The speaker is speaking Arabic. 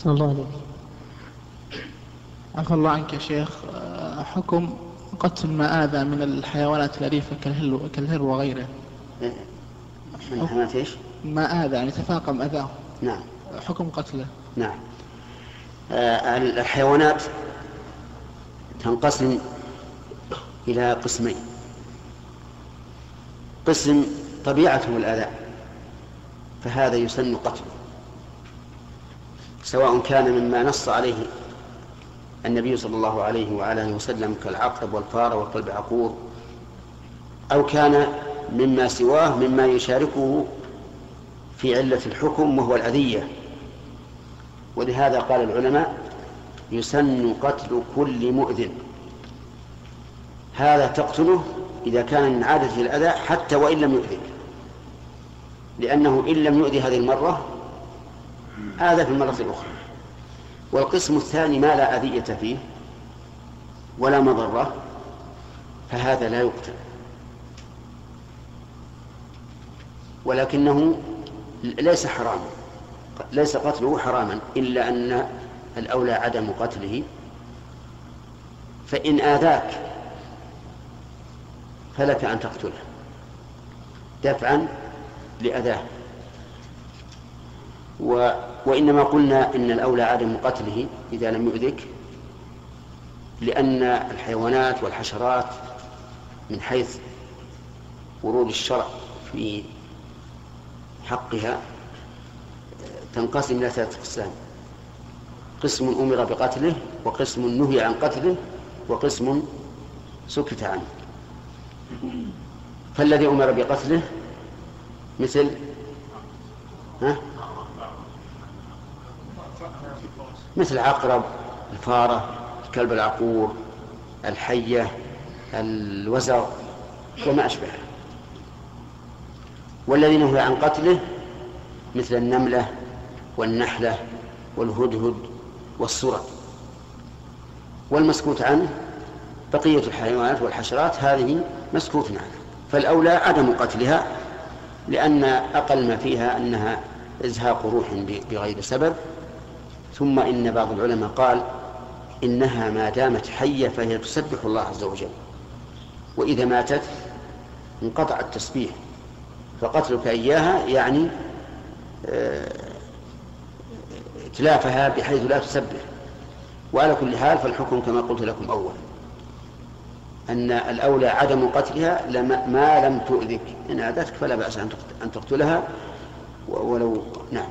أحسن الله عليك عفى الله عنك يا شيخ. آه، حكم قتل ما آذى من الحيوانات الأليفة كالهل كالهر وغيره. من حيوانات إيش؟ ما آذى يعني تفاقم أذاه. نعم. حكم قتله. نعم. آه، الحيوانات تنقسم إلى قسمين. قسم طبيعته الآذى فهذا يسن قتله سواء كان مما نص عليه النبي صلى الله عليه وآله وسلم كالعقرب والفار والكلب عقور أو كان مما سواه مما يشاركه في علة الحكم وهو الأذية ولهذا قال العلماء يسن قتل كل مؤذن. هذا تقتله إذا كان من عادة الأذى حتى وإن لم يؤذك لأنه إن لم يؤذي هذه المرة آذى في المرة الأخرى. والقسم الثاني ما لا أذية فيه ولا مضرة فهذا لا يقتل. ولكنه ليس حراما ليس قتله حراما إلا أن الأولى عدم قتله. فإن آذاك فلك أن تقتله. دفعا لأذاه. و وإنما قلنا إن الأولى عدم قتله إذا لم يؤذك لأن الحيوانات والحشرات من حيث ورود الشرع في حقها تنقسم إلى ثلاثة أقسام قسم أمر بقتله وقسم نهي عن قتله وقسم سكت عنه فالذي أمر بقتله مثل ها؟ مثل العقرب الفارة الكلب العقور الحية الوزر وما أشبهه. والذي نهي عن قتله مثل النملة والنحلة والهدهد والسرة والمسكوت عنه بقية الحيوانات والحشرات هذه مسكوت عنها فالأولى عدم قتلها لأن أقل ما فيها أنها إزهاق روح بغير سبب. ثم إن بعض العلماء قال إنها ما دامت حية فهي تسبح الله عز وجل. وإذا ماتت انقطع التسبيح. فقتلك إياها يعني إتلافها بحيث لا تسبح. وعلى كل حال فالحكم كما قلت لكم أولا أن الأولى عدم قتلها لما ما لم تؤذك. إن أذتك فلا بأس أن تقتلها. ولو نعم.